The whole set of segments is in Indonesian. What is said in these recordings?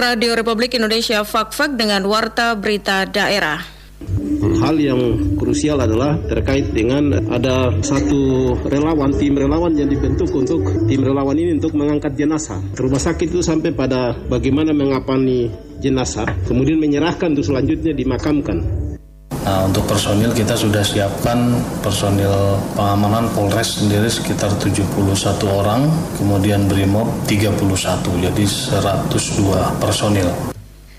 Radio Republik Indonesia Fak-Fak dengan Warta Berita Daerah. Hal yang krusial adalah terkait dengan ada satu relawan, tim relawan yang dibentuk untuk tim relawan ini untuk mengangkat jenazah. Rumah sakit itu sampai pada bagaimana mengapani jenazah, kemudian menyerahkan untuk selanjutnya dimakamkan. Nah, untuk personil kita sudah siapkan personil pengamanan Polres sendiri sekitar 71 orang, kemudian Brimob 31, jadi 102 personil.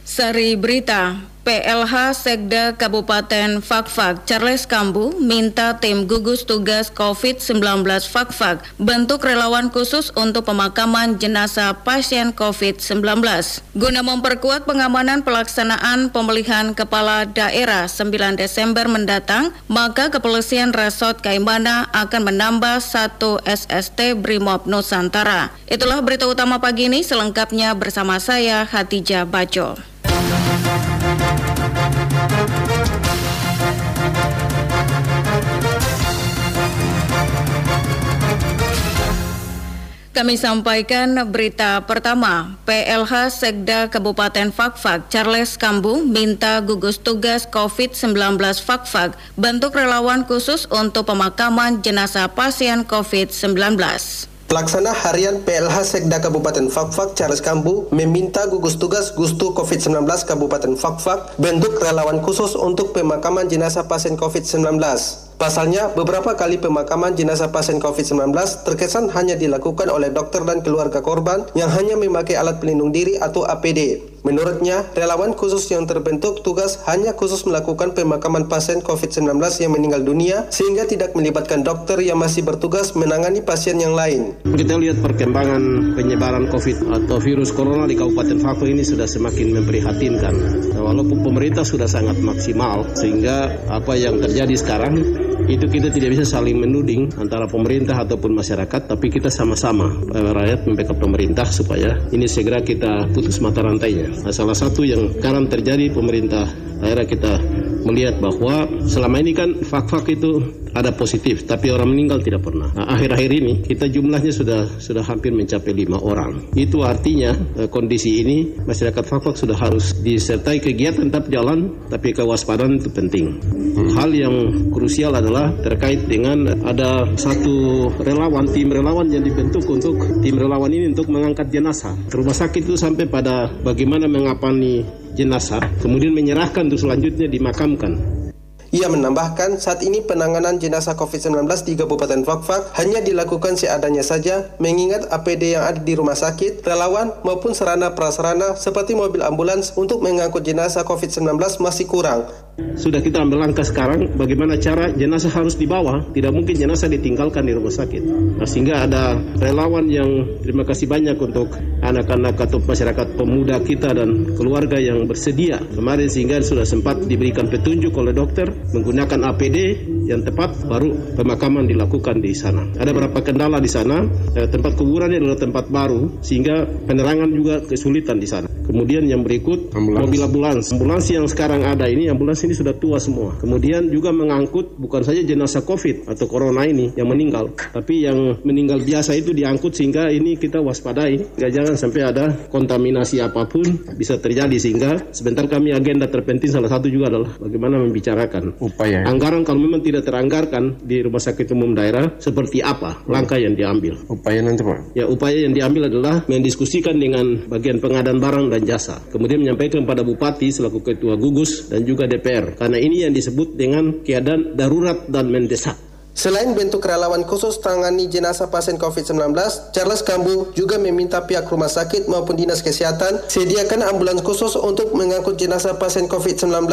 Sari Berita, PLH Sekda Kabupaten Fakfak. Charles Kambu minta tim gugus tugas COVID-19 Fakfak bentuk relawan khusus untuk pemakaman jenazah pasien COVID-19 guna memperkuat pengamanan pelaksanaan pemilihan kepala daerah 9 Desember mendatang maka Kepolisian Resort Kaimana akan menambah satu SST Brimob Nusantara. Itulah berita utama pagi ini selengkapnya bersama saya Hatijah Baco Kami sampaikan berita pertama, PLH Sekda Kabupaten Fakfak Charles Kambu minta gugus tugas COVID-19 Fakfak bentuk relawan khusus untuk pemakaman jenazah pasien COVID-19. Pelaksana Harian PLH Sekda Kabupaten Fakfak Charles Kambu meminta gugus tugas Gustu COVID-19 Kabupaten Fakfak bentuk relawan khusus untuk pemakaman jenazah pasien COVID-19. Pasalnya, beberapa kali pemakaman jenazah pasien COVID-19 terkesan hanya dilakukan oleh dokter dan keluarga korban yang hanya memakai alat pelindung diri atau APD. Menurutnya, relawan khusus yang terbentuk tugas hanya khusus melakukan pemakaman pasien COVID-19 yang meninggal dunia sehingga tidak melibatkan dokter yang masih bertugas menangani pasien yang lain. Kita lihat perkembangan penyebaran COVID atau virus corona di Kabupaten Fakfak ini sudah semakin memprihatinkan. Walaupun pemerintah sudah sangat maksimal sehingga apa yang terjadi sekarang itu kita tidak bisa saling menuding antara pemerintah ataupun masyarakat, tapi kita sama-sama eh, rakyat membackup pemerintah supaya ini segera kita putus mata rantainya. Nah, salah satu yang sekarang terjadi pemerintah daerah kita melihat bahwa selama ini kan fak-fak itu ada positif, tapi orang meninggal tidak pernah. Nah, akhir-akhir ini kita jumlahnya sudah sudah hampir mencapai lima orang. Itu artinya eh, kondisi ini masyarakat Fakfak sudah harus disertai kegiatan tetap jalan, tapi kewaspadaan itu penting. Hal yang krusial adalah terkait dengan ada satu relawan, tim relawan yang dibentuk untuk tim relawan ini untuk mengangkat jenazah. Rumah sakit itu sampai pada bagaimana mengapani jenazah, kemudian menyerahkan untuk selanjutnya dimakamkan. Ia menambahkan saat ini penanganan jenazah COVID-19 di Kabupaten Fakfak hanya dilakukan seadanya saja mengingat APD yang ada di rumah sakit, relawan maupun sarana prasarana seperti mobil ambulans untuk mengangkut jenazah COVID-19 masih kurang. Sudah kita ambil langkah sekarang bagaimana cara jenazah harus dibawa, tidak mungkin jenazah ditinggalkan di rumah sakit. Nah, sehingga ada relawan yang terima kasih banyak untuk anak-anak atau masyarakat pemuda kita dan keluarga yang bersedia kemarin sehingga sudah sempat diberikan petunjuk oleh dokter menggunakan APD yang tepat baru pemakaman dilakukan di sana. Ada beberapa kendala di sana, eh, tempat kuburannya adalah tempat baru sehingga penerangan juga kesulitan di sana. Kemudian yang berikut ambulans. mobil ambulans. Ambulans yang sekarang ada ini ambulans ini sudah tua semua. Kemudian juga mengangkut bukan saja jenazah COVID atau corona ini yang meninggal, tapi yang meninggal biasa itu diangkut sehingga ini kita waspadai. Gak jangan sampai ada kontaminasi apa pun bisa terjadi sehingga sebentar kami agenda terpenting salah satu juga adalah bagaimana membicarakan upaya anggaran kalau memang tidak teranggarkan di rumah sakit umum daerah seperti apa langkah yang diambil. Upaya nanti Pak? Ya upaya yang diambil adalah mendiskusikan dengan bagian pengadaan barang dan jasa. Kemudian menyampaikan pada Bupati selaku Ketua Gugus dan juga DPR. Karena ini yang disebut dengan keadaan darurat dan mendesak. Selain bentuk relawan khusus tangani jenazah pasien COVID-19, Charles Kambu juga meminta pihak rumah sakit maupun dinas kesehatan sediakan ambulans khusus untuk mengangkut jenazah pasien COVID-19.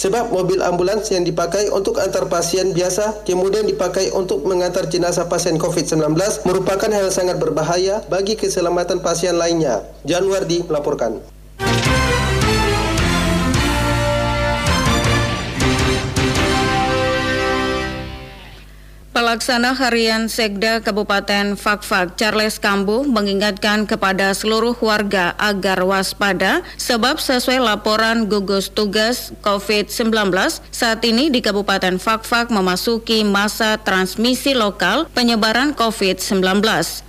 Sebab mobil ambulans yang dipakai untuk antar pasien biasa kemudian dipakai untuk mengantar jenazah pasien COVID-19 merupakan hal sangat berbahaya bagi keselamatan pasien lainnya. Januardi melaporkan. Pelaksana Harian Sekda Kabupaten Fakfak Charles Kambu mengingatkan kepada seluruh warga agar waspada sebab sesuai laporan gugus tugas COVID-19 saat ini di Kabupaten Fakfak memasuki masa transmisi lokal penyebaran COVID-19.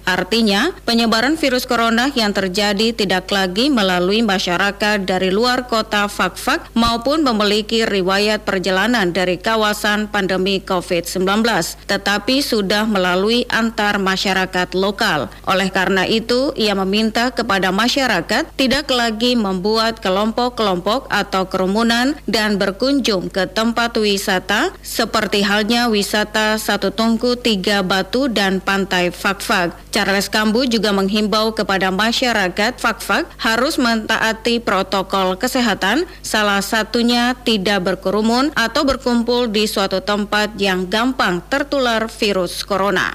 Artinya, penyebaran virus corona yang terjadi tidak lagi melalui masyarakat dari luar kota Fakfak maupun memiliki riwayat perjalanan dari kawasan pandemi COVID-19 tetapi sudah melalui antar masyarakat lokal. Oleh karena itu, ia meminta kepada masyarakat tidak lagi membuat kelompok-kelompok atau kerumunan dan berkunjung ke tempat wisata seperti halnya wisata Satu Tungku, Tiga Batu, dan Pantai Fakfak. Charles Kambu juga menghimbau kepada masyarakat Fakfak harus mentaati protokol kesehatan, salah satunya tidak berkerumun atau berkumpul di suatu tempat yang gampang tertular tertular virus corona.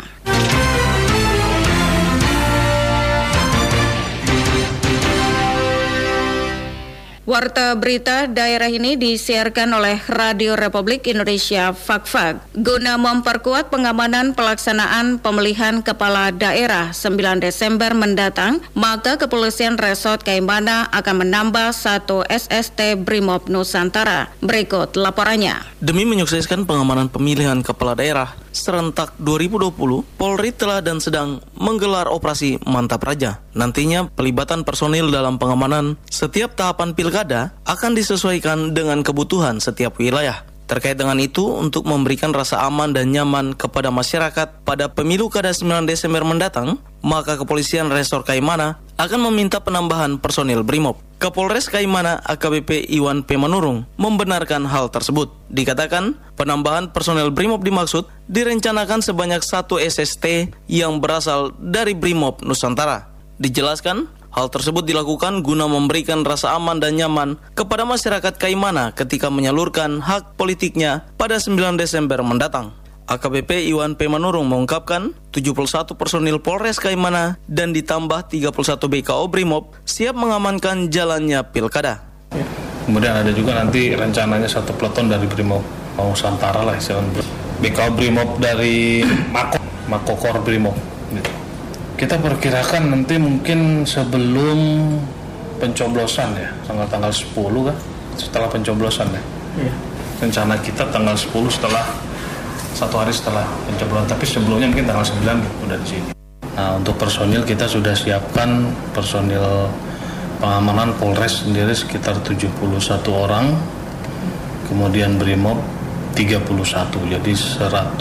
Warta berita daerah ini disiarkan oleh Radio Republik Indonesia Fakfak guna memperkuat pengamanan pelaksanaan pemilihan kepala daerah 9 Desember mendatang, maka Kepolisian Resort Kaimana akan menambah satu SST Brimob Nusantara. Berikut laporannya. Demi menyukseskan pengamanan pemilihan kepala daerah serentak 2020, Polri telah dan sedang menggelar operasi Mantap Raja. Nantinya pelibatan personil dalam pengamanan setiap tahapan pilkada akan disesuaikan dengan kebutuhan setiap wilayah. Terkait dengan itu, untuk memberikan rasa aman dan nyaman kepada masyarakat pada pemilu kada 9 Desember mendatang, maka Kepolisian Resor Kaimana akan meminta penambahan personil BRIMOB. Kapolres Kaimana AKBP Iwan P. Manurung membenarkan hal tersebut. Dikatakan, penambahan personel BRIMOB dimaksud direncanakan sebanyak satu SST yang berasal dari BRIMOB Nusantara. Dijelaskan, Hal tersebut dilakukan guna memberikan rasa aman dan nyaman kepada masyarakat Kaimana ketika menyalurkan hak politiknya pada 9 Desember mendatang. AKBP Iwan P. Manurung mengungkapkan 71 personil Polres Kaimana dan ditambah 31 BKO Brimob siap mengamankan jalannya pilkada. Kemudian ada juga nanti rencananya satu peleton dari Brimob mau Santara lah. BKO Brimob dari Mako, Makokor Brimob. Gitu kita perkirakan nanti mungkin sebelum pencoblosan ya tanggal-tanggal 10 kan setelah pencoblosan ya. Iya. rencana kita tanggal 10 setelah satu hari setelah pencoblosan. Tapi sebelumnya mungkin tanggal 9 udah di sini. Nah untuk personil kita sudah siapkan personil pengamanan Polres sendiri sekitar 71 orang. Kemudian Brimob 31 jadi 102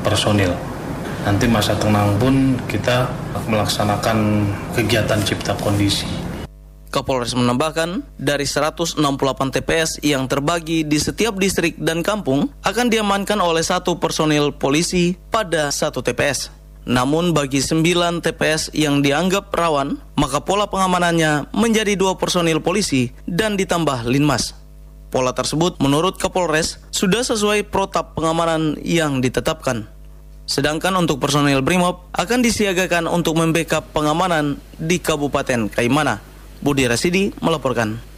personil nanti masa tenang pun kita melaksanakan kegiatan cipta kondisi. Kapolres menambahkan, dari 168 TPS yang terbagi di setiap distrik dan kampung akan diamankan oleh satu personil polisi pada satu TPS. Namun bagi 9 TPS yang dianggap rawan, maka pola pengamanannya menjadi dua personil polisi dan ditambah linmas. Pola tersebut menurut Kapolres sudah sesuai protap pengamanan yang ditetapkan. Sedangkan untuk personil BRIMOB akan disiagakan untuk membackup pengamanan di Kabupaten Kaimana. Budi Rasidi melaporkan.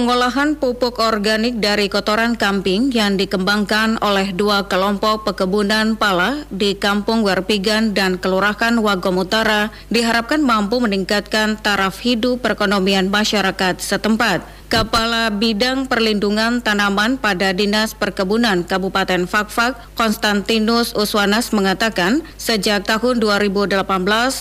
Pengolahan pupuk organik dari kotoran kambing yang dikembangkan oleh dua kelompok pekebunan pala di Kampung Werpigan dan Kelurahan Wagom Utara diharapkan mampu meningkatkan taraf hidup perekonomian masyarakat setempat. Kepala Bidang Perlindungan Tanaman pada Dinas Perkebunan Kabupaten Fakfak, Konstantinus Uswanas mengatakan, sejak tahun 2018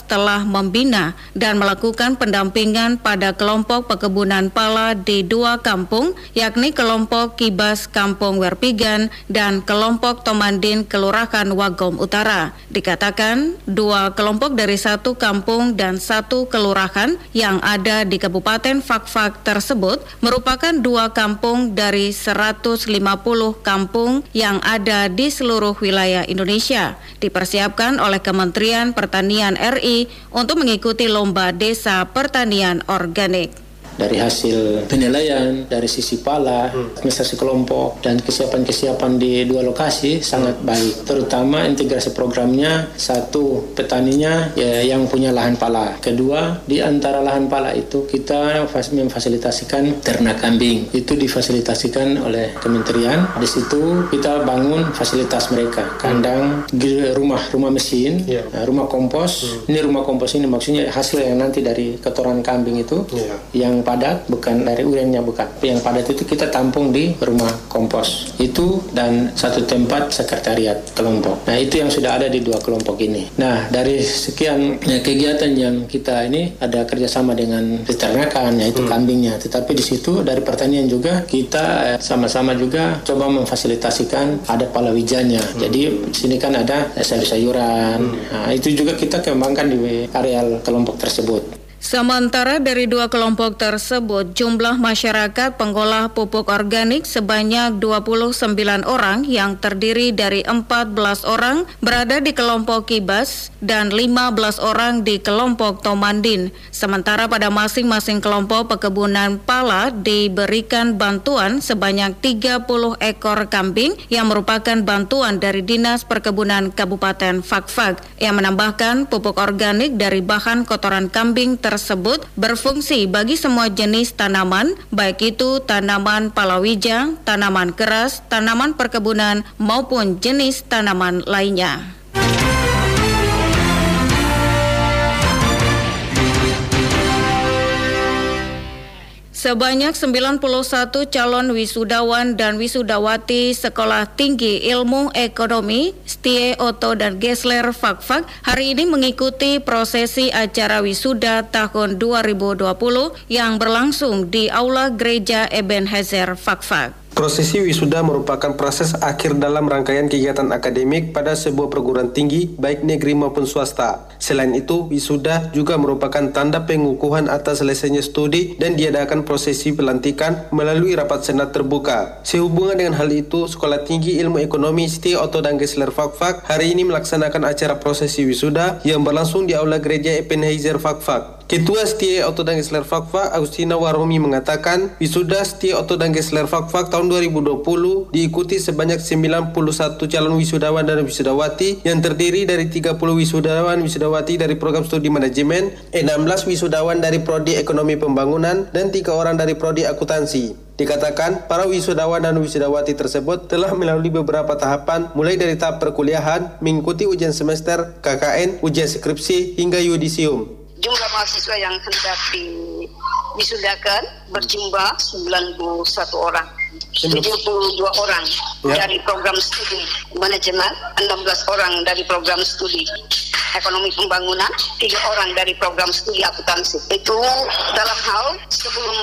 telah membina dan melakukan pendampingan pada kelompok pekebunan pala di dua kampung, yakni kelompok Kibas Kampung Werpigan dan kelompok Tomandin Kelurahan Wagom Utara. Dikatakan, dua kelompok dari satu kampung dan satu kelurahan yang ada di Kabupaten Fakfak tersebut merupakan dua kampung dari 150 kampung yang ada di seluruh wilayah Indonesia. Dipersiapkan oleh Kementerian Pertanian RI untuk mengikuti lomba desa pertanian organik. Dari hasil penilaian dari sisi pala, hmm. administrasi kelompok dan kesiapan-kesiapan di dua lokasi sangat baik. Terutama integrasi programnya satu petaninya ya, yang punya lahan pala. Kedua di antara lahan pala itu kita memfasilitasikan ternak kambing. Itu difasilitasikan oleh kementerian. Di situ kita bangun fasilitas mereka, kandang, rumah rumah mesin, yeah. rumah kompos. Hmm. Ini rumah kompos ini maksudnya hasil yang nanti dari kotoran kambing itu yeah. yang padat bukan dari urennya bukan. Yang padat itu kita tampung di rumah kompos. Itu dan satu tempat sekretariat kelompok. Nah itu yang sudah ada di dua kelompok ini. Nah dari sekian ya, kegiatan yang kita ini ada kerjasama dengan peternakan yaitu hmm. kambingnya. Tetapi di situ dari pertanian juga kita eh, sama-sama juga coba memfasilitasikan ada palawijanya. Hmm. jadi di sini kan ada sayur-sayuran. Hmm. nah, itu juga kita kembangkan di areal kelompok tersebut Sementara dari dua kelompok tersebut, jumlah masyarakat pengolah pupuk organik sebanyak 29 orang yang terdiri dari 14 orang berada di kelompok Kibas dan 15 orang di kelompok Tomandin. Sementara pada masing-masing kelompok pekebunan pala diberikan bantuan sebanyak 30 ekor kambing yang merupakan bantuan dari Dinas Perkebunan Kabupaten Fakfak yang menambahkan pupuk organik dari bahan kotoran kambing tersebut berfungsi bagi semua jenis tanaman, baik itu tanaman palawija, tanaman keras, tanaman perkebunan, maupun jenis tanaman lainnya. Sebanyak 91 calon wisudawan dan wisudawati Sekolah Tinggi Ilmu Ekonomi Stie Oto dan Gesler Fakfak hari ini mengikuti prosesi acara wisuda tahun 2020 yang berlangsung di Aula Gereja Ebenezer Fakfak. Prosesi wisuda merupakan proses akhir dalam rangkaian kegiatan akademik pada sebuah perguruan tinggi, baik negeri maupun swasta. Selain itu, wisuda juga merupakan tanda pengukuhan atas selesainya studi dan diadakan prosesi pelantikan melalui rapat senat terbuka. Sehubungan dengan hal itu, Sekolah Tinggi Ilmu Ekonomi Siti Otto dan Gesler Fakfak hari ini melaksanakan acara prosesi wisuda yang berlangsung di Aula Gereja Ebenezer Fakfak. Ketua Setia Auto dan Gesler Fakfak Agustina Waromi mengatakan wisuda Setia Auto dan Gesler Fakfak tahun 2020 diikuti sebanyak 91 calon wisudawan dan wisudawati yang terdiri dari 30 wisudawan wisudawati dari program studi manajemen, 16 wisudawan dari prodi ekonomi pembangunan dan 3 orang dari prodi akuntansi. Dikatakan, para wisudawan dan wisudawati tersebut telah melalui beberapa tahapan mulai dari tahap perkuliahan, mengikuti ujian semester, KKN, ujian skripsi, hingga yudisium jumlah mahasiswa yang hendak diwisudakan berjumlah 91 orang. 72 orang ya. dari program studi manajemen, 16 orang dari program studi ekonomi pembangunan, tiga orang dari program studi akuntansi. Itu dalam hal sebelum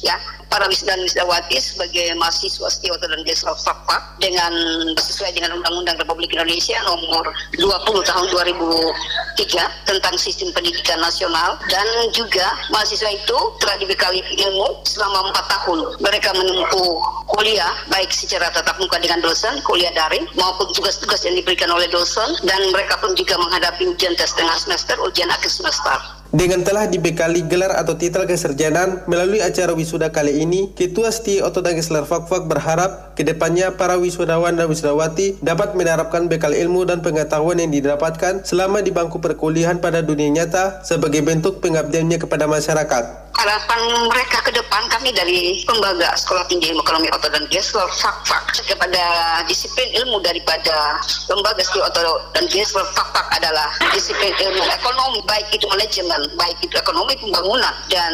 ya para wisdan wisdawati sebagai mahasiswa Setioto dan Desa Fakfak dengan sesuai dengan Undang-Undang Republik Indonesia nomor 20 tahun 2003 tentang sistem pendidikan nasional dan juga mahasiswa itu telah dibekali ilmu selama empat tahun. Mereka menempuh kuliah baik secara tatap muka dengan dosen, kuliah daring maupun tugas-tugas yang diberikan oleh dosen dan mereka pun juga menghadapi ujian tes tengah semester, ujian akhir semester. Dengan telah dibekali gelar atau titel keserjanahan melalui acara wisuda kali ini, Ketua Sti Oto Dagesler Fakfak berharap ke depannya para wisudawan dan wisudawati dapat menerapkan bekal ilmu dan pengetahuan yang didapatkan selama di bangku perkuliahan pada dunia nyata sebagai bentuk pengabdiannya kepada masyarakat harapan mereka ke depan kami dari lembaga Sekolah Tinggi Ilmu Ekonomi Oto dan Gesler Fakfak kepada disiplin ilmu daripada lembaga Sekolah Oto dan Gesler Fakfak adalah disiplin ilmu ekonomi baik itu manajemen baik itu ekonomi pembangunan dan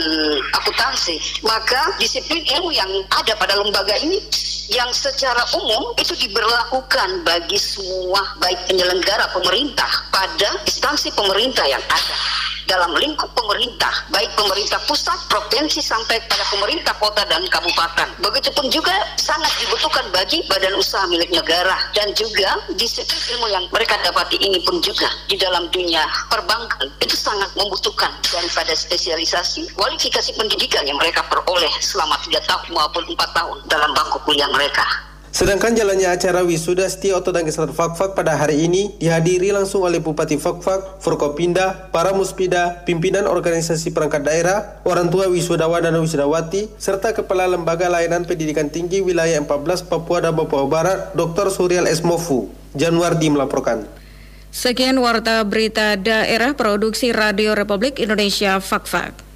akuntansi. Maka disiplin ilmu yang ada pada lembaga ini yang secara umum itu diberlakukan bagi semua baik penyelenggara pemerintah pada instansi pemerintah yang ada dalam lingkup pemerintah, baik pemerintah pusat, provinsi sampai pada pemerintah kota dan kabupaten. Begitupun juga sangat dibutuhkan bagi badan usaha milik negara dan juga disiplin ilmu yang mereka dapati ini pun juga di dalam dunia perbankan itu sangat membutuhkan daripada spesialisasi kualifikasi pendidikan yang mereka peroleh selama tiga tahun maupun empat tahun dalam bangku kuliah mereka. Sedangkan jalannya acara wisuda Setia dan Geslar Fakfak pada hari ini dihadiri langsung oleh Bupati Fakfak, Forkopinda, para muspida, pimpinan organisasi perangkat daerah, orang tua wisudawan dan wisudawati, serta Kepala Lembaga Layanan Pendidikan Tinggi Wilayah 14 Papua dan Papua Barat, Dr. Suryal Esmofu. Januardi melaporkan. Sekian warta berita daerah produksi Radio Republik Indonesia Fakfak.